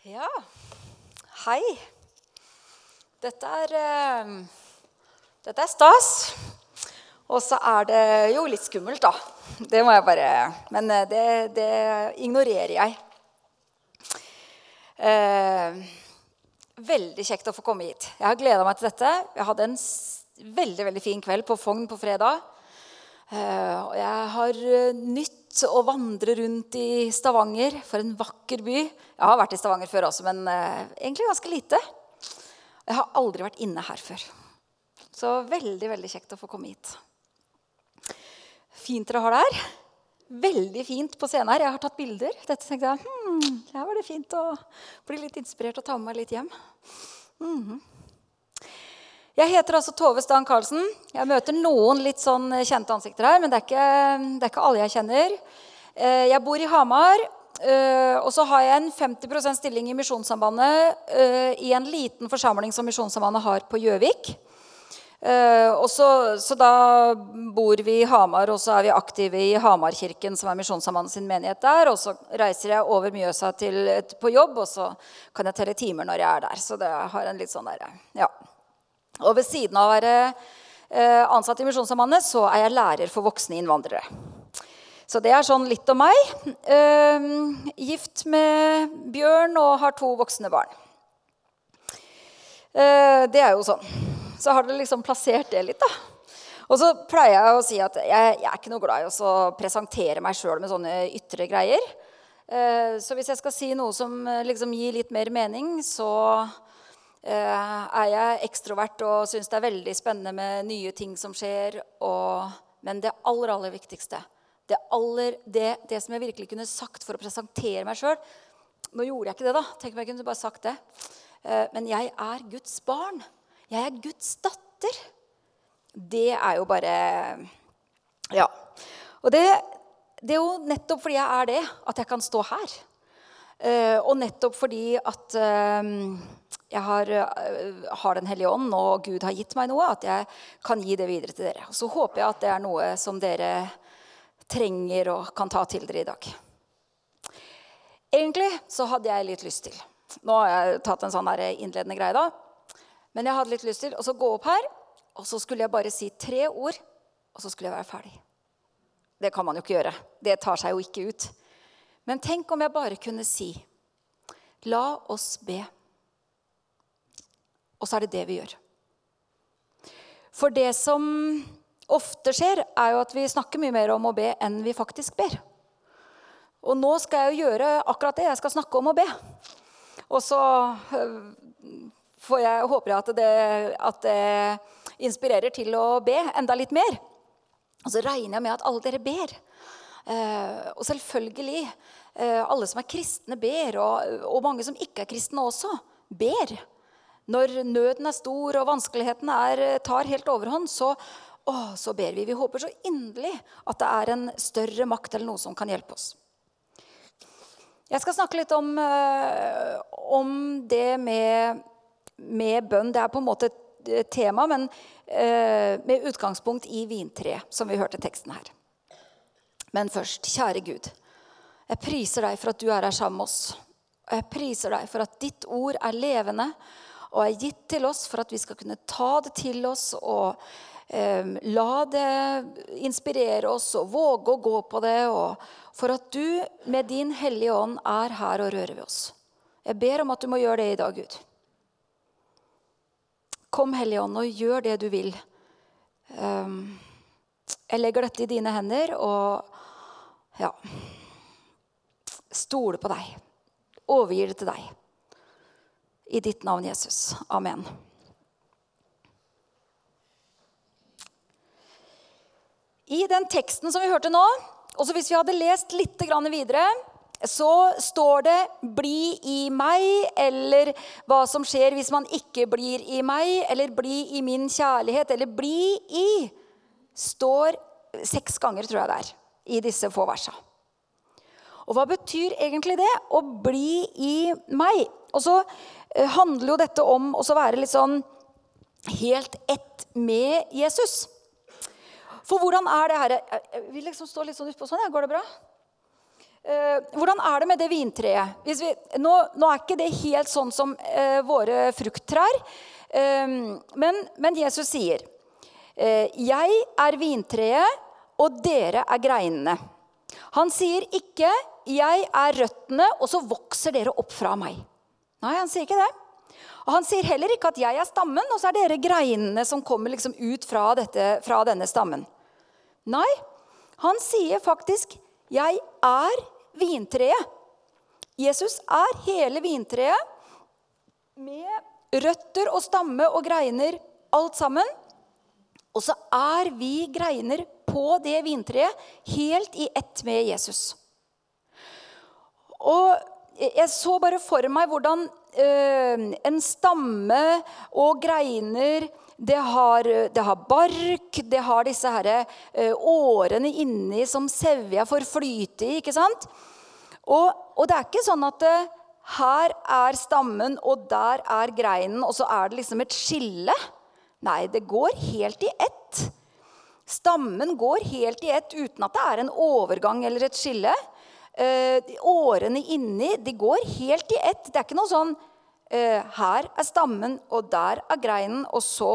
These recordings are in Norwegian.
Ja, hei. Dette er, eh, dette er stas. Og så er det jo litt skummelt, da. Det må jeg bare Men eh, det, det ignorerer jeg. Eh, veldig kjekt å få komme hit. Jeg har gleda meg til dette. Jeg hadde en veldig veldig fin kveld på Fogn på fredag. Eh, og jeg har eh, nytt og vandre rundt i Stavanger. For en vakker by. Jeg har vært i Stavanger før også, men eh, egentlig ganske lite. Jeg har aldri vært inne her før. Så veldig, veldig kjekt å få komme hit. Fint dere har det her. Veldig fint på scenen her. Jeg har tatt bilder. Dette tenkte jeg, hmm, her var det fint å bli litt inspirert og ta med meg litt hjem. Mhm. Jeg heter altså Tove Stan Karlsen. Jeg møter noen litt sånn kjente ansikter her, men det er ikke, det er ikke alle jeg kjenner. Eh, Jeg bor i Hamar, eh, og så har jeg en 50% stilling i Misjonssambandet eh, i en liten forsamling som Misjonssambandet har på Gjøvik. Eh, så, så da bor vi i Hamar, og så er vi aktive i Hamarkirken, som er Misjonssambandet sin menighet der. Og så reiser jeg over Mjøsa til, på jobb, og så kan jeg telle timer når jeg er der. Så det har en litt sånn der, ja. Og ved siden av å være eh, ansatt i Misjonssambandet, så er jeg lærer for voksne innvandrere. Så det er sånn litt om meg. Eh, gift med Bjørn og har to voksne barn. Eh, det er jo sånn. Så har dere liksom plassert det litt, da. Og så pleier jeg å si at jeg, jeg er ikke noe glad i å presentere meg sjøl med sånne ytre greier. Eh, så hvis jeg skal si noe som liksom gir litt mer mening, så er jeg ekstrovert og syns det er veldig spennende med nye ting som skjer. Og, men det aller, aller viktigste, det, aller, det, det som jeg virkelig kunne sagt for å presentere meg sjøl Nå gjorde jeg ikke det, da. Tenk om jeg kunne bare sagt det. Eh, Men jeg er Guds barn. Jeg er Guds datter. Det er jo bare Ja. Og det, det er jo nettopp fordi jeg er det, at jeg kan stå her. Eh, og nettopp fordi at eh, jeg har, eh, har Den hellige ånd, og Gud har gitt meg noe, at jeg kan gi det videre til dere. Så håper jeg at det er noe som dere trenger og kan ta til dere i dag. Egentlig så hadde jeg litt lyst til Nå har jeg tatt en sånn innledende greie, da. Men jeg hadde litt lyst til å gå opp her, og så skulle jeg bare si tre ord, og så skulle jeg være ferdig. Det kan man jo ikke gjøre. Det tar seg jo ikke ut. Men tenk om jeg bare kunne si La oss be. Og så er det det vi gjør. For det som ofte skjer, er jo at vi snakker mye mer om å be enn vi faktisk ber. Og nå skal jeg jo gjøre akkurat det. Jeg skal snakke om å be. Og så øh, får jeg, håper jeg at det, at det inspirerer til å be enda litt mer. Og så regner jeg med at alle dere ber. Eh, og selvfølgelig, eh, alle som er kristne, ber. Og, og mange som ikke er kristne også, ber. Når nøden er stor og vanskelighetene er, tar helt overhånd, så, å, så ber vi. Vi håper så inderlig at det er en større makt eller noe som kan hjelpe oss. Jeg skal snakke litt om, eh, om det med, med bønn. Det er på en måte et tema, men eh, med utgangspunkt i vintreet, som vi hørte teksten her. Men først, kjære Gud, jeg priser deg for at du er her sammen med oss. Jeg priser deg for at ditt ord er levende og er gitt til oss for at vi skal kunne ta det til oss og eh, la det inspirere oss og våge å gå på det. Og for at du med din Hellige Ånd er her og rører ved oss. Jeg ber om at du må gjøre det i dag, Gud. Kom, Hellige Ånd, og gjør det du vil. Um, jeg legger dette i dine hender og ja Stoler på deg. Overgir det til deg. I ditt navn, Jesus. Amen. I den teksten som vi hørte nå, også hvis vi hadde lest litt videre, så står det 'bli i meg', eller hva som skjer hvis man ikke blir i meg, eller 'bli i min kjærlighet', eller 'bli i', står seks ganger, tror jeg det er, i disse få versa. Og hva betyr egentlig det? Å bli i meg. Og så eh, handler jo dette om å være litt sånn helt ett med Jesus. For hvordan er det her Jeg vil liksom stå litt sånn utpå sånn. Ja, går det bra? eh, hvordan er det med det vintreet? Vi, nå, nå, er ikke det helt sånn som eh, våre frukttrær. Eh, men, men, Jesus sier, 'Jeg er vintreet, og dere er greinene'. Han sier ikke 'jeg er røttene, og så vokser dere opp fra meg'. Nei, han sier ikke det. Og Han sier heller ikke at 'jeg er stammen, og så er dere greinene som kommer liksom ut fra, dette, fra denne stammen'. Nei, han sier faktisk 'jeg er vintreet'. Jesus er hele vintreet med røtter og stamme og greiner, alt sammen. Og så er vi greiner på det vintreet helt i ett med Jesus. Og jeg så bare for meg hvordan øh, en stamme og greiner det har, det har, bark, det har disse her, øh, årene inni som sevja får flyte i. ikke sant? Og, og, det er ikke sånn at det, øh, her er stammen, og der er greinen, og så er det liksom et skille. Nei, det går helt i ett. Stammen går helt i ett uten at det er en overgang eller et skille. Eh, årene inni de går helt i ett. Det er ikke noe sånn eh, Her er stammen, og der er greinen, og så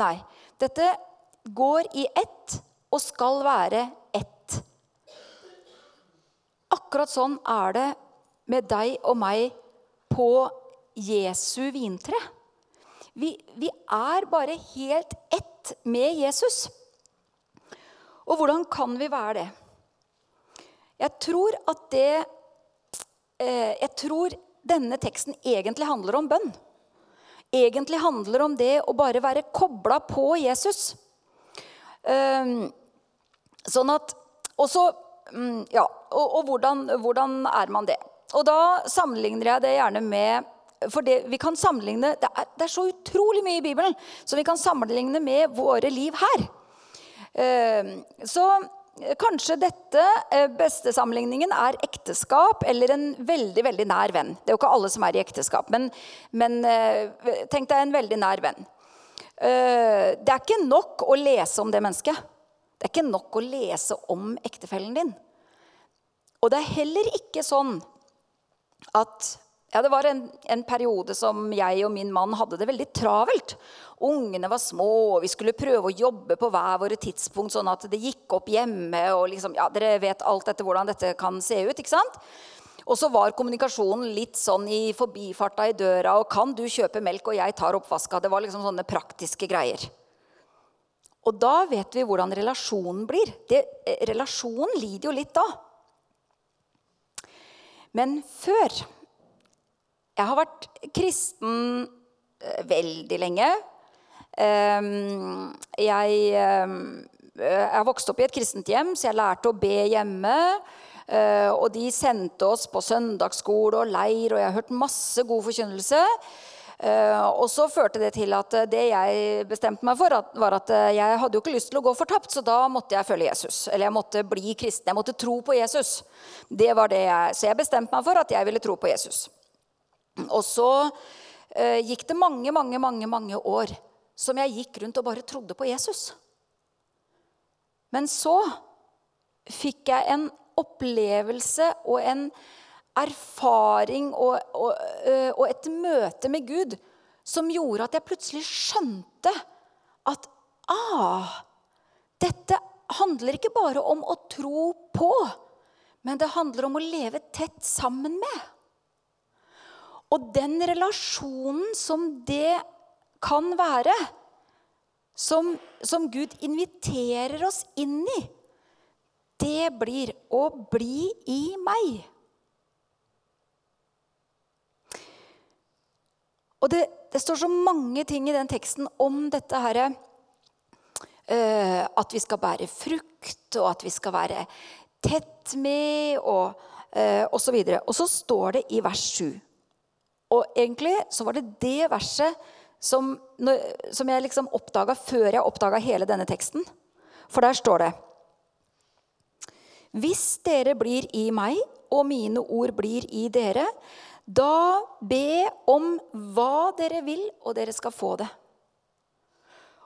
Nei. Dette går i ett og skal være ett. Akkurat sånn er det med deg og meg på Jesu vintre. Vi, vi er bare helt ett med Jesus. Og hvordan kan vi være det? Jeg tror at det eh, Jeg tror denne teksten egentlig handler om bønn. Egentlig handler om det å bare være kobla på Jesus. Ehm, sånn at Og så mm, Ja, og, og hvordan, hvordan, er man det? Og da sammenligner jeg det gjerne med for det, vi kan sammenligne, det er, det er så utrolig mye i Bibelen som vi kan sammenligne med våre liv her. Ehm, så Kanskje dette eh, beste sammenligningen er ekteskap eller en veldig veldig nær venn. Det er jo ikke alle som er i ekteskap, men, men eh, tenk deg en veldig nær venn. Eh, det er ikke nok å lese om det mennesket. Det er ikke nok å lese om ektefellen din. Og det er heller ikke sånn at ja, Det var en, en, periode som jeg og min mann hadde det veldig travelt. Ungene var små, og vi skulle prøve å jobbe på hver våre tidspunkt, sånn at det gikk opp hjemme. og liksom, ja, Dere vet alt etter hvordan dette kan se ut. ikke sant? Og så var kommunikasjonen litt sånn i forbifarta i døra. Og 'kan du kjøpe melk, og jeg tar oppvaska'? Det var liksom sånne praktiske greier. Og da vet vi hvordan relasjonen blir. Det, eh, relasjonen lider jo litt da. Men før jeg har vært kristen eh, veldig lenge. Ehm, jeg, eh, jeg vokste opp i et kristent hjem, så jeg lærte å be hjemme. Eh, og de sendte oss på søndagsskole og leir, og jeg har hørt masse god forkynnelse. Og så førte det til at det jeg bestemte meg for, var at jeg hadde jo ikke lyst til å gå fortapt, så da måtte jeg følge Jesus. Eller jeg måtte bli kristen. Jeg måtte tro på Jesus. Det var det jeg, så jeg bestemte meg for at jeg ville tro på Jesus. Og så eh, gikk det mange, mange, mange, mange år som jeg gikk rundt og bare trodde på Jesus. Men så fikk jeg en opplevelse og en erfaring og, og, eh, og, et møte med Gud som gjorde at jeg plutselig skjønte at ah, dette handler ikke bare om å tro på, men det handler om å leve tett sammen med. Og den relasjonen som det kan være, som, som Gud inviterer oss inn i, det blir å bli i meg. Og det, det, står så mange ting i den teksten om dette herre uh, At vi skal bære frukt, og at vi skal være tett med, og uh, osv. Og, så og så står det i vers 7 og egentlig så var det det verset som, som jeg liksom oppdaga før jeg oppdaga hele denne teksten. For der står det Hvis dere blir i meg, og mine ord blir i dere, da be om hva dere vil, og dere skal få det.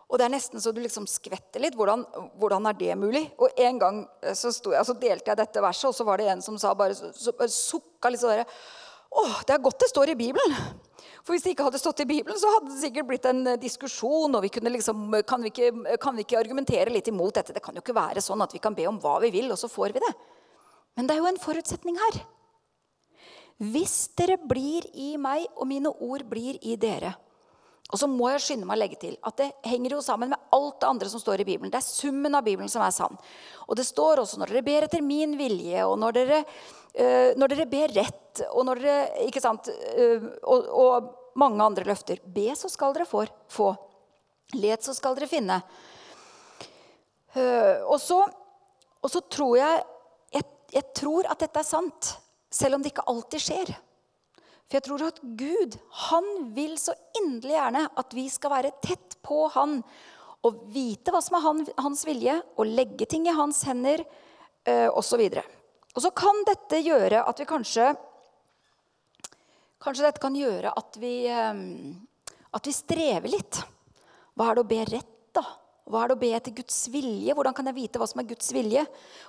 Og det er nesten så du liksom skvetter litt. Hvordan, hvordan er det mulig? Og en gang eh, så, jeg, så, delte jeg dette verset, og så var det en som sa bare, sukka litt sånn Å, det er godt det står i Bibelen. For hvis det ikke hadde stått i Bibelen, så hadde det sikkert blitt en eh, diskusjon. og vi kunne liksom, kan vi, ikke, kan vi ikke argumentere litt imot dette? Det kan jo ikke være sånn at vi kan be om hva vi vil, og så får vi det. Men det er jo en forutsetning her. Hvis dere blir i meg, og mine ord blir i dere, og så må jeg skynde meg å legge til at det henger jo sammen med alt det andre som står i Bibelen. Det er summen av Bibelen som er sann. Og det står også når dere ber etter min vilje, og når dere, når dere ber rett, og dere sant? Uh, og, og, mange andre løfter. Be, så skal dere få. få. Let, så skal dere finne. Uh, og, så, og så tror jeg, jeg Jeg tror at dette er sant, selv om det ikke alltid skjer. For jeg tror at Gud han vil så inderlig gjerne at vi skal være tett på han og vite hva som er han, hans vilje, og legge ting i hans hender osv. Og, så kan dette gjøre at vi kanskje Kanskje dette kan gjøre at vi, øh, at vi strever litt. Hva er det å be rett, da? Hva er det å be etter Guds vilje? Hvordan kan jeg vite hva som er Guds vilje?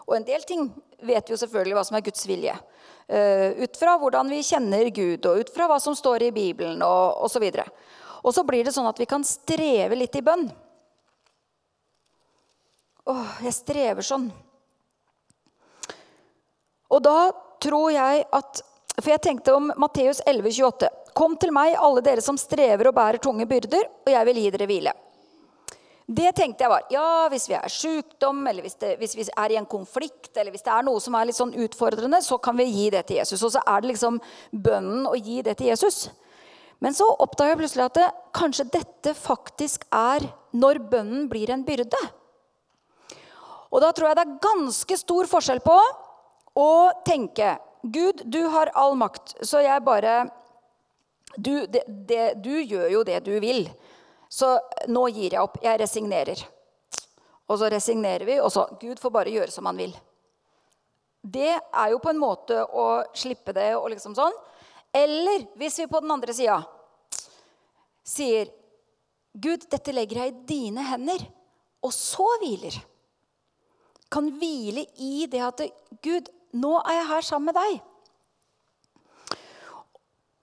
Og en del ting vet vi jo selvfølgelig hva som er Guds vilje. Uh, ut fra hvordan vi kjenner Gud, og ut fra hva som står i Bibelen og osv. Og, og så blir det sånn at vi kan streve litt i bønn. Åh, jeg strever sånn. Og da tror jeg at For jeg tenkte om Matteus 11, 28. Kom til meg, alle dere som strever og bærer tunge byrder, og jeg vil gi dere hvile. Det tenkte jeg var Ja, hvis vi er sykdom, eller hvis, det, hvis, vi er i en konflikt, eller hvis det er noe som er litt sånn utfordrende, så kan vi gi det til Jesus. Og så er det liksom bønnen å gi det til Jesus. Men så oppdaga jeg plutselig at det, kanskje dette faktisk er når bønnen blir en byrde. Og da tror jeg det er ganske stor forskjell på å tenke Gud, du har all makt, så jeg bare du, det, det, du gjør jo det du vil. Så nå gir jeg opp. Jeg resignerer. Og så resignerer vi, og så Gud får bare gjøre som han vil. Det er jo på en måte å slippe det og liksom sånn. Eller hvis vi på den andre sida sier Gud, dette legger jeg i dine hender, og så hviler. Kan hvile i det at Gud, nå er jeg her sammen med deg.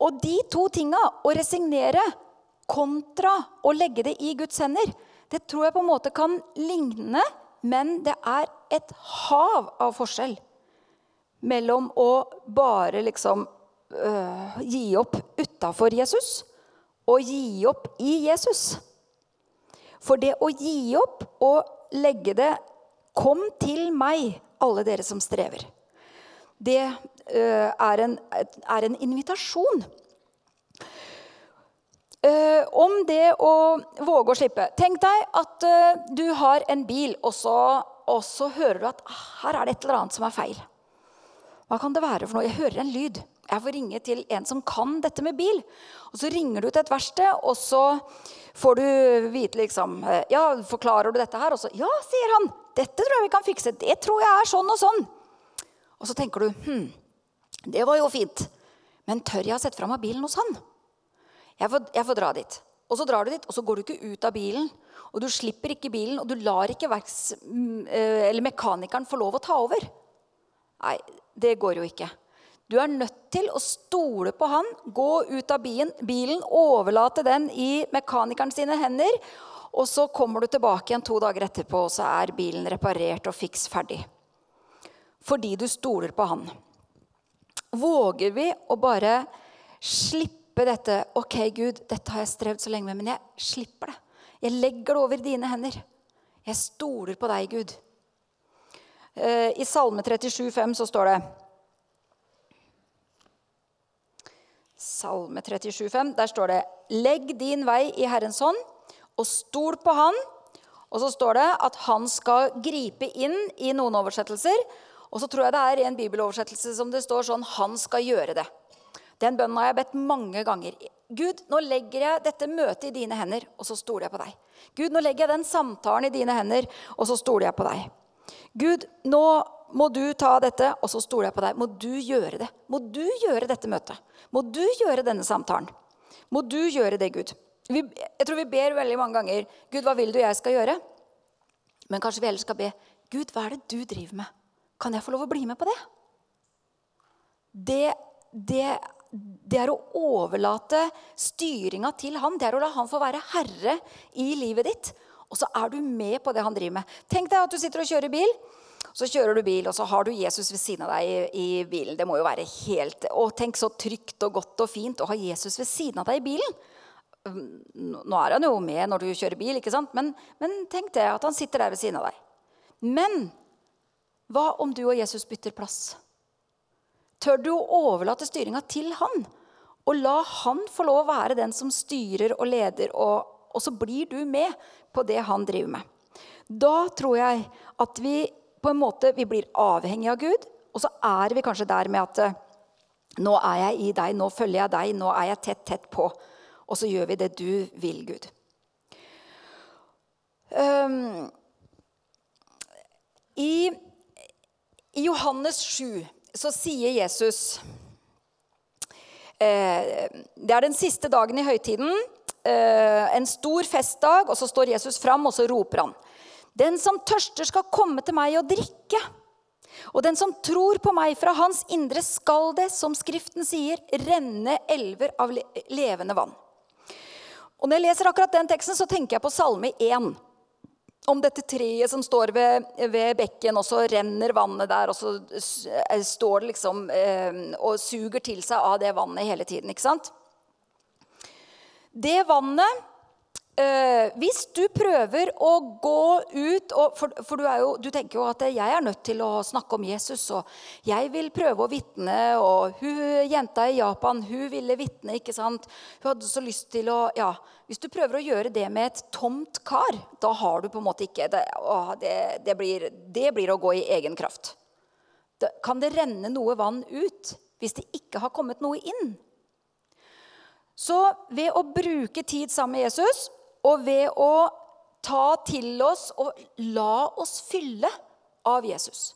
Og de to tinga, å resignere kontra å legge det i Guds hender, det tror jeg på en måte kan ligne, men det er et hav av forskjell mellom å bare liksom øh, gi opp utafor Jesus og gi opp i Jesus. For det å gi opp og legge det Kom til meg, alle dere som strever. Det øh, er, en, er en invitasjon Uh, om det å våge å slippe. Tenk deg at uh, du har en bil, og så, og så hører du at ah, her er det et eller annet som er feil. Hva kan det være for noe? Jeg hører en lyd. Jeg får ringe til en som kan dette med bil. Og Så ringer du til et verksted, og så får du vite liksom eh, Ja, forklarer du dette her? Og så Ja, sier han. Dette tror jeg vi kan fikse. Det tror jeg er sånn og sånn. Og så tenker du Hm, det var jo fint. Men tør jeg å sette fra meg bilen hos han? Jeg får, jeg får, dra dit. Og så drar du dit, og så går du ikke ut av bilen. Og du slipper ikke bilen, og du lar ikke verks, mm, eh, mekanikeren få lov å ta over. Nei, det går jo ikke. Du er nødt til å stole på han, gå ut av bilen, bilen overlate den i mekanikeren sine hender. Og så kommer du tilbake igjen to dager etterpå, og så er bilen reparert og fiks ferdig. Fordi du stoler på han. Våger vi å bare slippe dette. Ok, Gud, dette har jeg strevd så lenge med, men jeg slipper det. Jeg legger det over dine hender. Jeg stoler på deg, Gud. Eh, I Salme 37, 37,5 så står det Salme 37, 37,5. Der står det Legg din vei i Herrens hånd, og stol på Han. Og så står det at han skal gripe inn i noen oversettelser. Og så tror jeg det er en bibeloversettelse som det står sånn Han skal gjøre det. Den bønnen har jeg bedt mange ganger. Gud, nå legger jeg dette møtet i dine hender, og så stoler jeg på deg. Gud, nå legger jeg den samtalen i dine hender, og så stoler jeg på deg. Gud, nå må du ta dette, og så stoler jeg på deg. Må du gjøre det? Må du gjøre dette møtet? Må du gjøre denne samtalen? Må du gjøre det, Gud? vi, jeg tror vi ber veldig mange ganger Gud, hva vil du jeg skal gjøre? Men kanskje vi heller skal be Gud, hva er det du driver med? Kan jeg få lov å bli med på det? Det, det, det er å overlate styringa til han. Det er å la han få være herre i livet ditt. Og så er du med på det han driver med. Tenk deg at du sitter og kjører bil. Så kjører du bil, og så har du Jesus ved siden av deg i, i bilen. Det må jo være helt Og tenk så trygt og godt og fint å ha Jesus ved siden av deg i bilen. Nå er han jo med når du kjører bil, ikke sant? Men, men tenk det, at han sitter der ved siden av deg. Men hva om du og Jesus bytter plass? Tør du å overlate styringa til han? Og la han få lov å være den som styrer og leder, og, og så blir du med på det han driver med. Da tror jeg at vi på en måte vi blir avhengig av Gud, og så er vi kanskje der med at nå er jeg i deg, nå følger jeg deg, nå er jeg tett, tett på. Og så gjør vi det du vil, Gud. Um, i, I Johannes 7 så sier Jesus eh, Det er den siste dagen i høytiden. Eh, en stor festdag, og så står Jesus fram, og så roper han. Den som tørster, skal komme til meg og drikke. Og den som tror på meg, fra hans indre skal det, som Skriften sier, renne elver av levende vann. Og Når jeg leser akkurat den teksten, så tenker jeg på Salme 1. Om dette treet som står ved, ved bekken, og så renner vannet der, og så eh, står det liksom eh, og suger til seg av det vannet hele tiden. ikke sant? Det vannet Uh, hvis du prøver å gå ut og, For, for du, jo, du, tenker jo at jeg er nødt til å snakke om Jesus, og jeg vil prøve å vitne. Og hun jenta i Japan hun ville vitne. ikke sant? Hun hadde så lyst til å ja, Hvis du prøver å gjøre det med et tomt kar, da har du på en måte ikke Det, å, det, det, blir, det blir, å gå i egen kraft. Da, kan det renne noe vann ut hvis det ikke har kommet noe inn? Så ved å bruke tid sammen med Jesus og ved å ta til oss og la oss fylle av Jesus.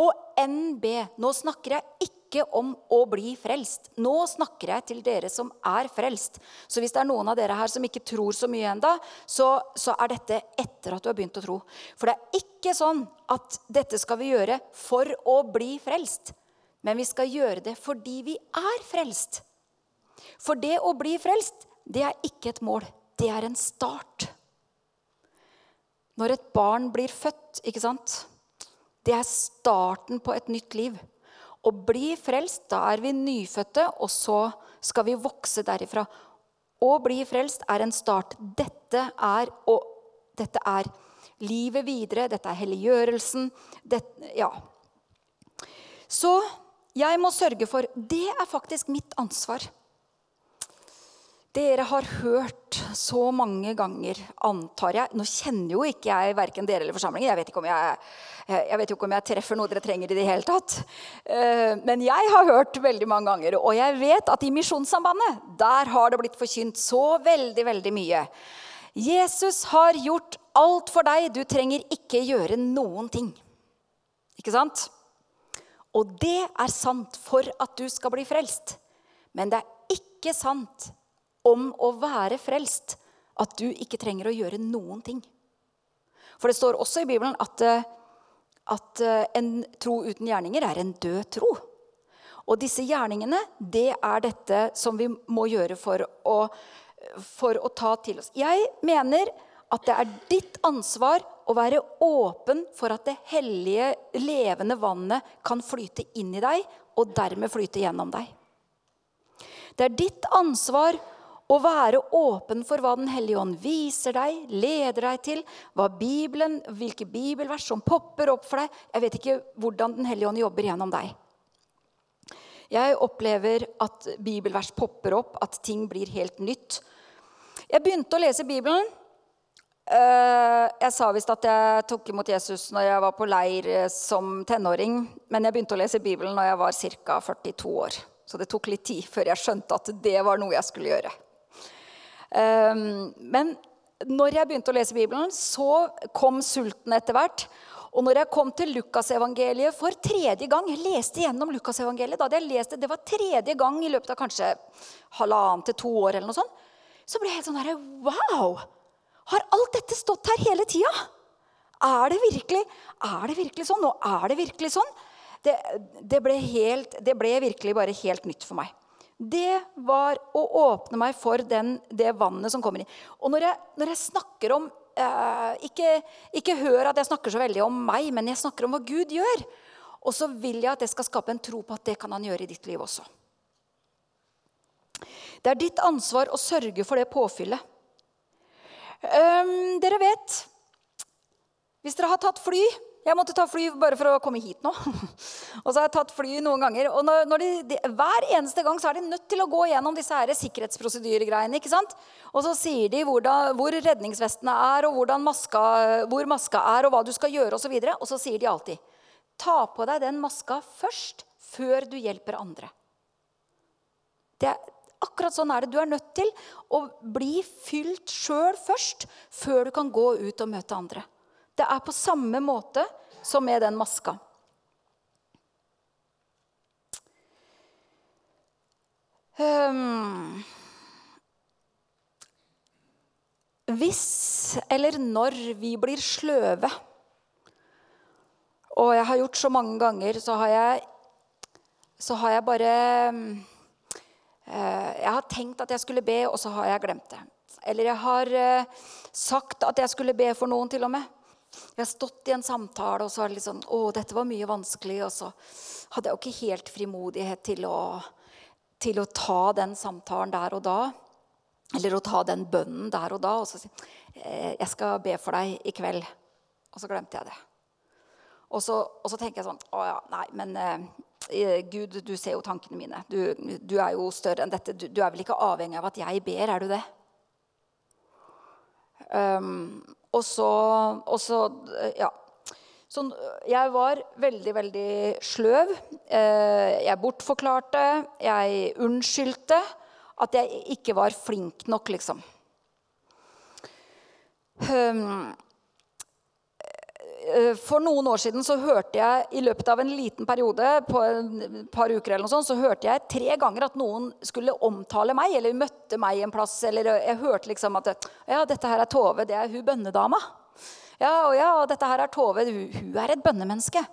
Og NB Nå snakker jeg ikke om å bli frelst. Nå snakker jeg til dere som er frelst. Så hvis det er noen av dere her som ikke tror så mye ennå, så, så, er dette etter at du har begynt å tro. For det er ikke sånn at dette skal vi gjøre for å bli frelst. Men vi skal gjøre det fordi vi er frelst. For det å bli frelst, det er ikke et mål det er en start. Når et barn blir født, ikke sant? Det er starten på et nytt liv. Å bli frelst, da er vi nyfødte, og så skal vi vokse derifra. Å bli frelst er en start. Dette er, og, dette er livet videre, dette er helliggjørelsen. Dette, ja. Så jeg må sørge for Det er faktisk mitt ansvar. Dere har hørt så mange ganger, antar jeg Nå kjenner jo ikke jeg verken dere eller forsamlingen. Jeg vet, ikke om jeg, jeg vet ikke om jeg treffer noe dere trenger i det hele tatt. Eh, men jeg har hørt veldig mange ganger, og jeg vet at i Misjonssambandet der har det blitt forkynt så veldig, veldig mye. Jesus har gjort alt for deg. Du trenger ikke gjøre noen ting. Ikke sant? Og det er sant for at du skal bli frelst. Men det er ikke sant om å være frelst at du ikke trenger å gjøre noen ting. For det står også i Bibelen at, eh, at eh, en tro uten gjerninger er en død tro. Og disse gjerningene, det er dette som vi må gjøre for å, for å ta til oss. Jeg mener at det er ditt ansvar å være åpen for at det hellige, levende vannet kan flyte inn i deg, og dermed flyte gjennom deg. Det er ditt ansvar å være åpen for hva Den hellige ånd viser deg, leder deg til, hva Bibelen, hvilke bibelvers som popper opp for deg. Jeg vet ikke hvordan Den hellige ånd jobber gjennom deg. Jeg opplever at bibelvers popper opp, at ting blir helt nytt. Jeg begynte å lese Bibelen. Eh, jeg sa visst at jeg tok imot Jesus når jeg var på leir eh, som tenåring. Men jeg begynte å lese Bibelen når jeg var ca. 42 år. Så det tok litt tid før jeg skjønte at det var noe jeg skulle gjøre. Ehm, men når jeg begynte å lese Bibelen, så kom sulten etter hvert. Og når jeg kom til Lukasevangeliet for tredje gang Jeg leste gjennom Lukasevangeliet. Da det, det var tredje gang i løpet av kanskje halvannen til to år. eller noe sånt, så ble jeg helt sånn herre Wow! Har alt dette stått her hele tida? Er det virkelig, er det virkelig sånn? Og er det virkelig sånn? Det, det, ble helt, det ble virkelig bare helt nytt for meg. Det var å åpne meg for den, det vannet som kommer inn. Og når jeg, når jeg snakker om eh, ikke, ikke hør at jeg snakker så veldig om meg, men jeg snakker om hva Gud gjør. Og så vil jeg at det skal skape en tro på at det kan han gjøre i ditt liv også. Det er ditt ansvar å sørge for det påfyllet. Um, dere vet Hvis dere har tatt fly Jeg måtte ta fly bare for å komme hit nå. og så har jeg tatt fly noen ganger. Og når, når de, de, hver eneste gang så er de nødt til å gå gjennom disse her sikkerhetsprosedyregreiene. ikke sant? Og så sier de hvor, da, hvor redningsvestene er, og maska, hvor maska er, og hva du skal gjøre osv. Og, så og så sier de alltid Ta på deg den maska først, før du hjelper andre. Det er, akkurat sånn er det. Du er nødt til å bli fylt sjøl først, før du kan gå ut og møte andre. Det er på samme måte som med den maska. Um, hvis eller når vi blir sløve og jeg har gjort så mange ganger, så har jeg, så har jeg bare eh, Jeg har tenkt at jeg skulle be, og så har jeg glemt det. Eller jeg har eh, sagt at jeg skulle be for noen, til og med. Jeg har stått i en samtale, og så er det litt sånn Å, dette var mye vanskelig. Og så hadde jeg jo ikke helt frimodighet til å, til å ta den samtalen der og da. Eller å ta den bønnen der og da. Og så si eh, Jeg skal be for deg i kveld. Og så glemte jeg det. Og så, og så, tenker jeg sånn Å ja, nei, men uh, Gud, du ser jo tankene mine. Du, du er jo større enn dette. Du, du, er vel ikke avhengig av at jeg ber, er du det? Um, og så, og så Ja. Så jeg var veldig, veldig sløv. Uh, jeg bortforklarte. Jeg unnskyldte at jeg ikke var flink nok, liksom. Um, Eh, for noen år siden så hørte jeg i løpet av en liten periode på et par uker eller noe sånt, så hørte jeg tre ganger at noen skulle omtale meg eller møtte meg en plass. Eller jeg hørte liksom at ja, dette her er Tove, det er hun bønnedama. Ja, og ja, dette her er Tove, hun, hun er et bønnemenneske.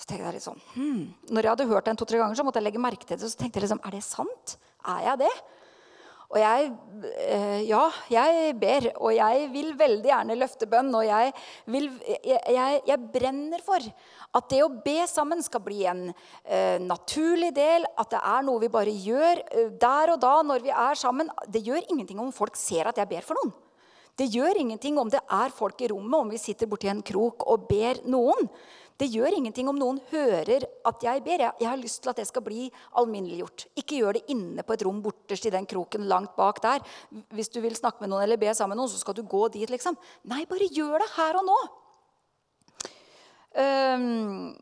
Så tenkte jeg litt sånn, hmm. Når jeg hadde hørt det en to-tre ganger, så måtte jeg legge merke til det. Så tenkte jeg liksom, er det sant? Er jeg det? Og jeg eh, Ja, jeg ber, og jeg vil veldig gjerne løfte bønn. Og jeg, vil, jeg, jeg, jeg brenner for at det å be sammen skal bli en uh, naturlig del. At det er noe vi bare gjør uh, der og da når vi er sammen. Det gjør ingenting om folk ser at jeg ber for noen. Det gjør ingenting om det er folk i rommet, om vi sitter borti en krok og ber noen. Det gjør ingenting om noen hører at jeg ber. Jeg, har lyst til at det skal bli alminneliggjort. Ikke gjør det inne på et rom borterst i den kroken langt bak der. Hvis du vil snakke med noen eller be sammen med noen, så skal du gå dit, liksom. Nei, bare gjør det her og nå. Um,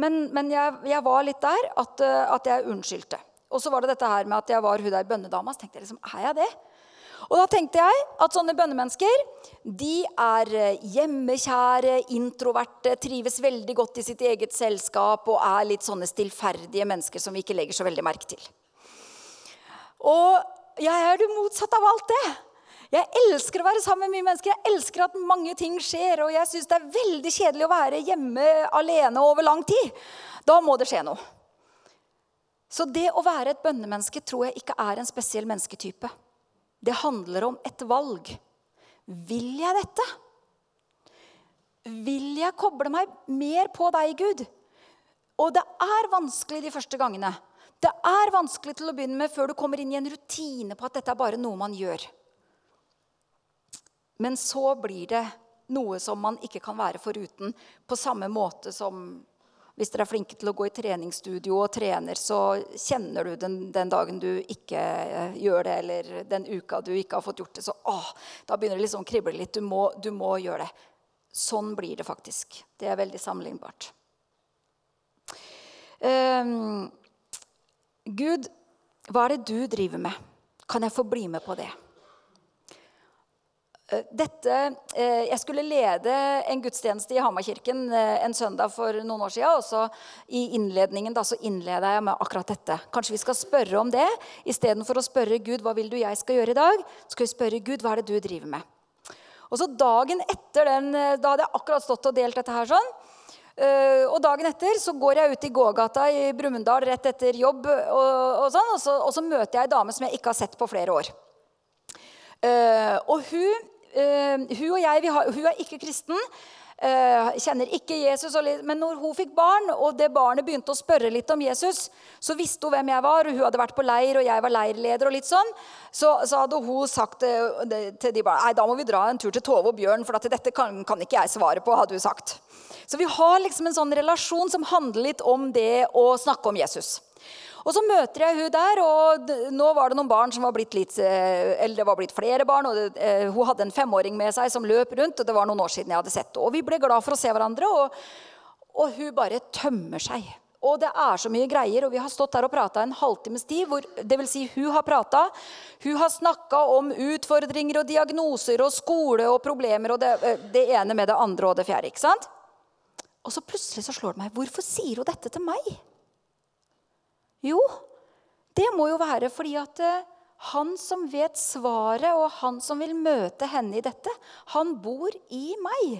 men, men jeg, jeg, var litt der at, at jeg unnskyldte. Og så var det dette her med at jeg var hun der bønnedama. Så tenkte jeg liksom, er jeg det? Og da tenkte jeg at sånne bønnemennesker de er eh, hjemmekjære, introverte, trives veldig godt i sitt eget selskap og er litt sånne stillferdige mennesker som vi ikke legger så veldig merke til. Og jeg er det motsatte av alt det. Jeg elsker å være sammen med mye mennesker. Jeg elsker at mange ting skjer. Og jeg syns det er veldig kjedelig å være hjemme alene over lang tid. Da må det skje noe. Så det å være et bønnemenneske tror jeg ikke er en spesiell mennesketype. Det handler om et valg. Vil jeg dette? Vil jeg koble meg mer på deg, Gud? Og det er vanskelig de første gangene. Det er vanskelig til å begynne med før du kommer inn i en rutine på at dette er bare noe man gjør. Men så blir det noe som man ikke kan være foruten, på samme måte som hvis dere er flinke til å gå i treningsstudio og trener, så kjenner du den, den dagen du ikke eh, gjør det, eller den uka du ikke har fått gjort det, så åh, da begynner det liksom å krible litt. Du må, du må gjøre det. Sånn blir det faktisk. Det er veldig sammenlignbart. Um, Gud, hva er det du driver med? Kan jeg få bli med på det? Eh, dette, eh, jeg skulle lede en gudstjeneste i Hamarkirken eh, en søndag for noen år siden. Og så i innledningen da, så innleda jeg med akkurat dette. Kanskje vi skal spørre om det istedenfor å spørre Gud hva vil du jeg skal gjøre i dag. skal vi spørre Gud hva er det du driver med. Og så dagen etter den, Da hadde jeg akkurat stått og delt dette her sånn. Og dagen etter så går jeg ut i gågata i Brumunddal rett etter jobb, og, og, sånn, og, så, og så møter jeg ei dame som jeg ikke har sett på flere år. og hun hun og jeg, har, hun er ikke kristen. Uh, kjenner ikke Jesus, Men når hun fikk barn, og det barnet begynte å spørre litt om Jesus, så visste hun hvem jeg var, og hun hadde vært på leir, og jeg var leirleder. og litt sånn, Så, så hadde hun sagt uh, til de barna nei, da må vi dra en tur til Tove og Bjørn, for dette kan, kan, ikke jeg svare på. hadde hun sagt. Så vi har liksom en sånn relasjon som handler litt om det å snakke om Jesus. Og så møter jeg hun der, og nå var det noen barn som var blitt litt eh, Eller det var blitt flere barn, og eh, hun hadde en femåring med seg som løp rundt. og Det var noen år siden jeg hadde sett henne. Og vi ble glad for å se hverandre, og, og hun bare tømmer seg. Og det er så mye greier, og vi har stått der og prata en halvtimes tid. Hvor, det vil si, hun har prata. Hun har snakka om utfordringer og diagnoser og skole og problemer og det, eh, det, ene med det andre og det fjerde. ikke sant? Og så plutselig så slår det meg hvorfor sier hun dette til meg? Jo, det må jo være fordi at eh, han som vet svaret, og han som vil møte henne i dette, han bor i meg.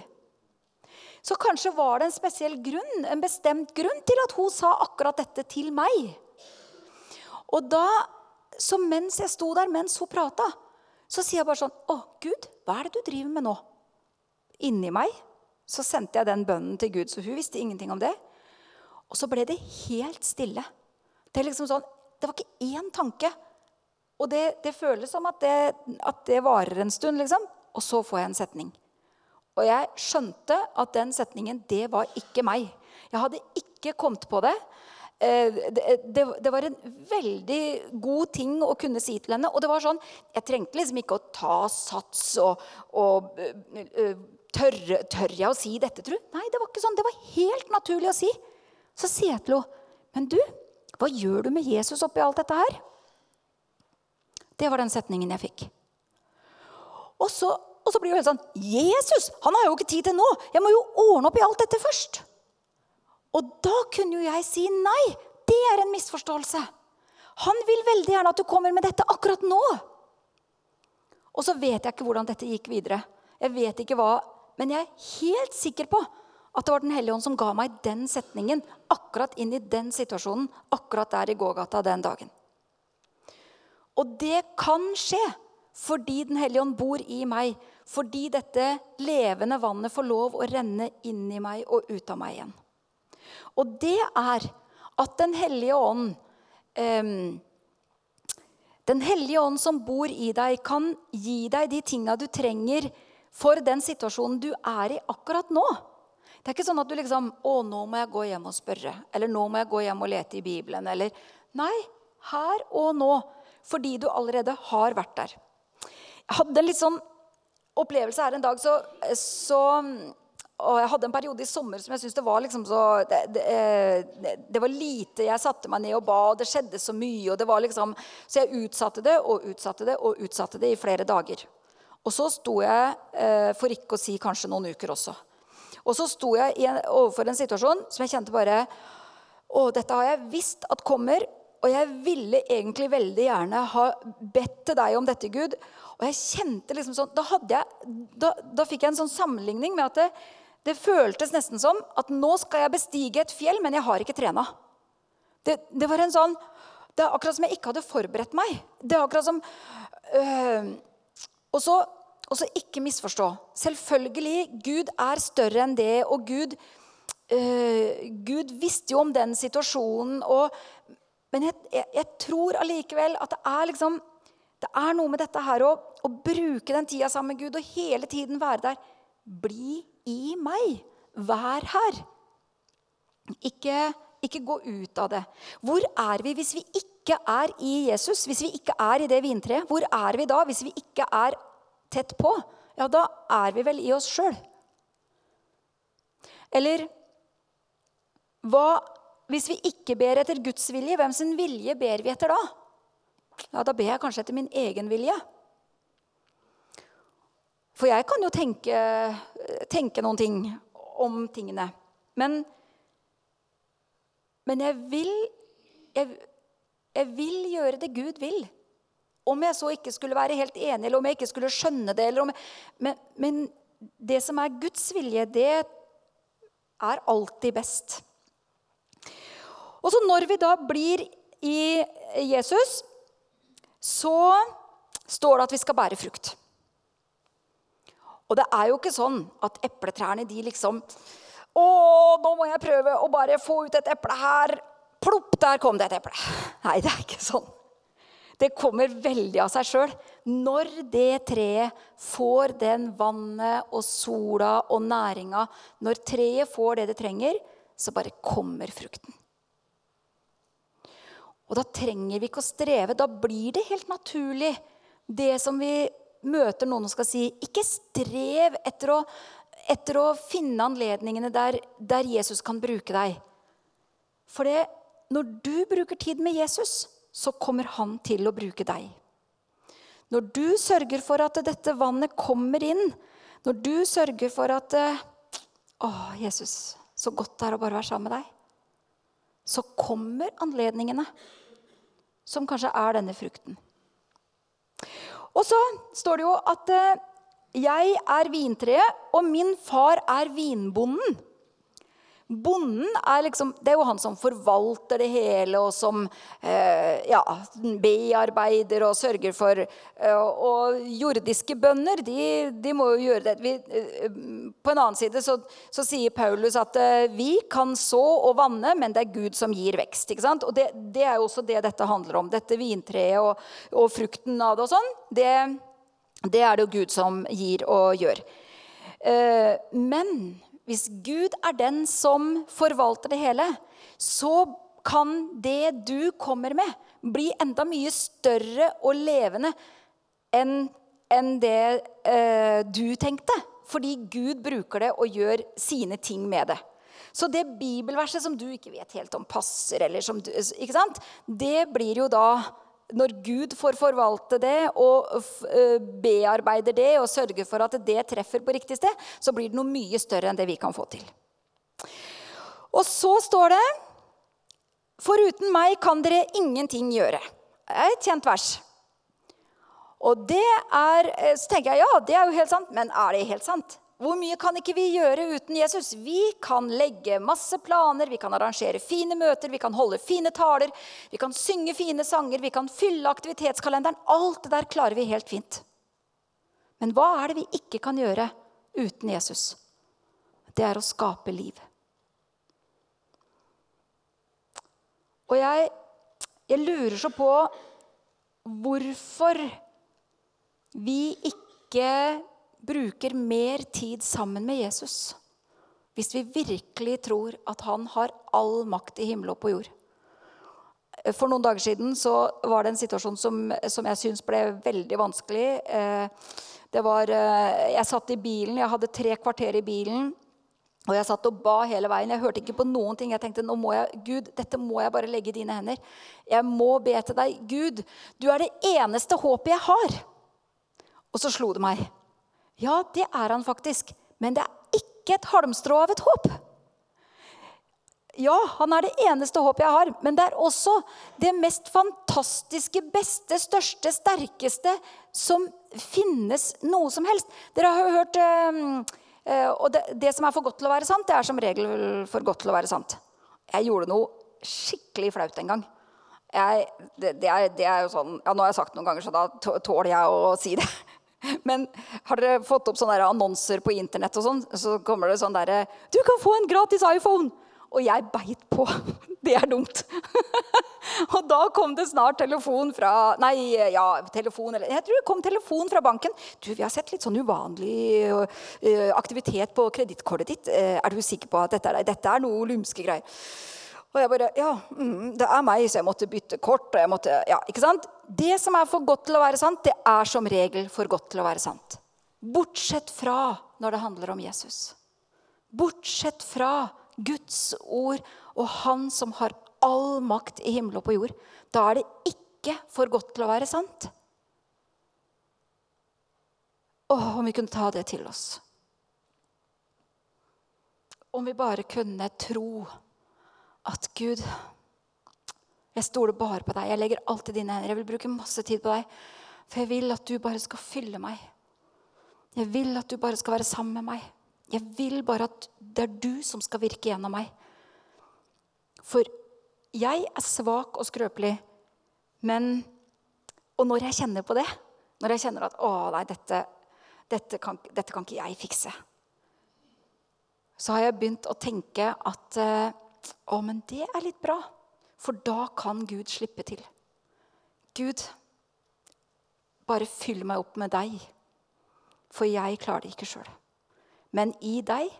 Så kanskje var det en spesiell grunn, en bestemt grunn til at hun sa akkurat dette til meg. Og da, så mens jeg sto der mens hun prata, så sier jeg bare sånn Å, Gud, hva er det du driver med nå? Inni meg så sendte jeg den bønnen til Gud, så hun visste ingenting om det. Og så ble det helt stille. Det, liksom sånn, det var ikke én tanke. Og det, det føles som at det, at det, varer en stund, liksom. Og så får jeg en setning. Og jeg skjønte at den setningen, det var ikke meg. Jeg hadde ikke kommet på det. Eh, det, det, var en veldig god ting å kunne si til henne. Og det var sånn, Jeg trengte liksom ikke å ta sats og, og tørre, tør jeg å si dette, tru? Nei, det var ikke sånn. Det var helt naturlig å si. Så sier jeg til henne, men du, hva gjør du med Jesus oppi alt dette her? Det var den setningen jeg fikk. Og så, og så blir det helt sånn Jesus! Han har jo ikke tid til nå! Jeg må jo ordne opp i alt dette først. Og da kunne jo jeg si nei. Det er en misforståelse. Han vil veldig gjerne at du kommer med dette akkurat nå. Og så vet jeg ikke hvordan dette gikk videre. Jeg vet ikke hva, Men jeg er helt sikker på at det var Den hellige ånd som ga meg den setningen akkurat inn i den situasjonen akkurat der i gågata den dagen. Og det kan skje fordi Den hellige ånd bor i meg. Fordi dette levende vannet får lov å renne inn i meg og ut av meg igjen. Og det er at Den hellige ånd um, Den hellige ånd som bor i deg, kan gi deg de tinga du trenger for den situasjonen du er i akkurat nå. Det er ikke sånn at du liksom Å, nå må jeg gå hjem og spørre. Eller nå må jeg gå hjem og lete i Bibelen. Eller Nei. Her og nå. Fordi du allerede har vært der. Jeg hadde en litt sånn opplevelse her en dag, så, så og jeg hadde en periode i sommer som jeg syntes det var liksom så det, det, eh, det, var lite jeg satte meg ned og ba, og det skjedde så mye. og det var liksom, Så jeg utsatte det og utsatte det og utsatte det i flere dager. Og så sto jeg, eh, for ikke å si kanskje noen uker også, og så sto jeg overfor en situasjon som jeg kjente bare Å, dette har jeg visst at kommer. Og jeg ville egentlig veldig gjerne ha bedt til deg om dette, Gud. Og jeg kjente liksom sånn, Da, jeg, da, da fikk jeg en sånn sammenligning med at det, det, føltes nesten som at nå skal jeg bestige et fjell, men jeg har ikke trena. Det, det, var en sånn, det er akkurat som jeg ikke hadde forberedt meg. Det er akkurat som øh, Og så og så ikke misforstå. Selvfølgelig, Gud er større enn det, og Gud, øh, Gud visste jo om den situasjonen. Og, men jeg, jeg, jeg, tror allikevel at det er liksom det er noe med dette her å, å bruke den tida sammen med Gud og hele tiden være der. Bli i meg. Vær her. Ikke, ikke gå ut av det. Hvor er vi hvis vi ikke er i Jesus? Hvis vi ikke er i det vintreet? Hvor er vi da hvis vi ikke er tett på, ja, da er vi vel i oss sjøl. Eller hva hvis vi ikke ber etter Guds vilje? Hvem sin vilje ber vi etter da? Ja, Da ber jeg kanskje etter min egen vilje. For jeg kan jo tenke, tenke noen ting om tingene. Men, men jeg vil jeg, jeg vil gjøre det Gud vil. Om jeg så ikke skulle være helt enig, eller om jeg ikke skulle skjønne det. Jeg, men, men, det som er Guds vilje, det er alltid best. Og så når vi da blir i Jesus, så står det at vi skal bære frukt. Og det er jo ikke sånn at epletrærne de liksom Å, nå må jeg prøve å bare få ut et eple her. Plopp, der kom det et eple. Nei, det er ikke sånn. Det kommer veldig av seg sjøl. Når det treet får den vannet og sola og næringa, når treet får det det trenger, så bare kommer frukten. Og da trenger vi ikke å streve. Da blir det helt naturlig, det som vi møter noen og skal si. Ikke strev etter å, etter å finne anledningene der, der Jesus kan bruke deg. For det, når du bruker tid med Jesus, så kommer han til å bruke deg. Når du sørger for at dette vannet kommer inn, når du sørger for at Å, Jesus, så godt det er å bare være sammen med deg. Så kommer anledningene, som kanskje er denne frukten. Og så står det jo at jeg er vintreet, og min far er vinbonden. Bonden er liksom, det er jo han som forvalter det hele, og som eh, ja, bearbeider og sørger for eh, Og jordiske bønder, de, de, må jo gjøre det. Vi, eh, på en annen side så, så sier Paulus at eh, vi kan så og vanne, men det er Gud som gir vekst. ikke sant? Og det, det er jo også det dette handler om. Dette vintreet og, og frukten av det og sånn, det, det, er det jo Gud som gir og gjør. Eh, men hvis Gud er den som forvalter det hele, så kan det du kommer med, bli enda mye større og levende enn en det eh, du tenkte. Fordi Gud bruker det og gjør sine ting med det. Så det bibelverset som du ikke vet helt om passer, eller som du, ikke sant? det blir jo da når Gud får forvalte det og eh, bearbeider det og sørger for at det treffer på riktig sted, så blir det noe mye større enn det vi kan få til. Og så står det Foruten meg kan dere ingenting gjøre. Et kjent vers. Og det er, eh, Så tenker jeg ja, det er jo helt sant, men er det helt sant? Hvor mye kan ikke vi gjøre uten Jesus? Vi kan legge masse planer, vi kan arrangere fine møter, vi kan holde fine taler, vi kan synge fine sanger, vi kan fylle aktivitetskalenderen. Alt det der klarer vi helt fint. Men hva er det vi ikke kan gjøre uten Jesus? Det er å skape liv. Og jeg, jeg lurer så på hvorfor vi ikke bruker mer tid sammen med Jesus hvis vi virkelig tror at han har all makt i himmel og på jord. For noen dager siden så var det en situasjon som, som jeg syns ble veldig vanskelig. Eh, det var, eh, jeg satt i bilen, jeg hadde tre kvarter i bilen. Og jeg satt og ba hele veien. Jeg hørte ikke på noen ting. Jeg tenkte nå må jeg, Gud, dette må jeg bare legge i dine hender. Jeg må be til deg. Gud, du er det eneste håpet jeg har. Og så slo det meg. Ja, det er han faktisk. Men det er ikke et halmstrå av et håp. Ja, han er det eneste håpet jeg har, men det er også det mest fantastiske, beste, største, sterkeste som finnes noe som helst. Dere har jo hørt uh, Og det, det, som er for godt til å være sant, det er som regel for godt til å være sant. Jeg gjorde noe skikkelig flaut en gang. Jeg, det, det, er, det, er, jo sånn, ja, Nå har jeg sagt det noen ganger, så da tåler jeg å si det. Men har dere fått opp sånne annonser på internett, og sånn, så kommer det sånn derre 'Du kan få en gratis iPhone!' Og jeg beit på. Det er dumt. og da kom det snart telefon fra Nei, ja, telefon eller Jeg tror det kom telefon fra banken. 'Du, vi har sett litt sånn uvanlig uh, aktivitet på kredittkortet ditt. Uh, er du sikker på at dette er, dette er noe lumske greier?' Og jeg bare Ja, mm, det er meg, så jeg måtte bytte kort. og jeg måtte, ja, ikke sant? Det som er for godt til å være sant, det er som regel for godt til å være sant. Bortsett fra når det handler om Jesus. Bortsett fra Guds ord og Han som har all makt i himmel og på jord. Da er det ikke for godt til å være sant. Åh, om vi kunne ta det til oss. Om vi bare kunne tro at Gud Jeg stoler bare på deg. Jeg legger alt i dine hender. Jeg vil bruke masse tid på deg. For jeg vil at du bare skal fylle meg. Jeg vil at du bare skal være sammen med meg. Jeg vil bare at det er du som skal virke gjennom meg. For jeg er svak og skrøpelig, men Og når jeg kjenner på det, når jeg kjenner at 'Å, nei, dette, dette, kan, dette kan ikke jeg fikse', så har jeg begynt å tenke at 'Å, men det er litt bra', for da kan Gud slippe til. Gud, bare fyll meg opp med deg, for jeg klarer det ikke sjøl. Men i deg,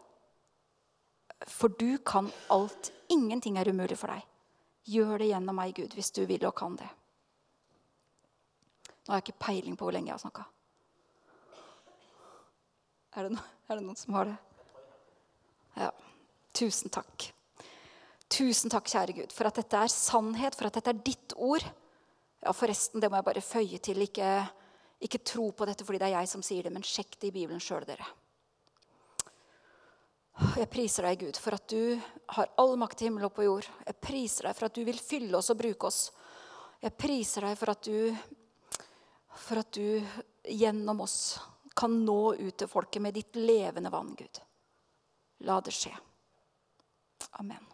for du kan alt. Ingenting er umulig for deg. Gjør det gjennom meg, Gud, hvis du vil og kan det. Nå har jeg ikke peiling på hvor lenge jeg har snakka. Er, er, det noen som har det? Ja. Tusen takk. Tusen takk, kjære Gud, for at dette er sannhet, for at dette er ditt ord. Ja, forresten, det må jeg bare føye til. Ikke, ikke tro på dette fordi det er jeg som sier det, men sjekk det i Bibelen sjøl, dere. Jeg priser deg, Gud, for at du har all makt i himmel og på jord. Jeg priser deg for at du vil fylle oss og bruke oss. Jeg priser deg for at du, for at du gjennom oss kan nå ut til folket med ditt levende vann, Gud. La det skje. Amen.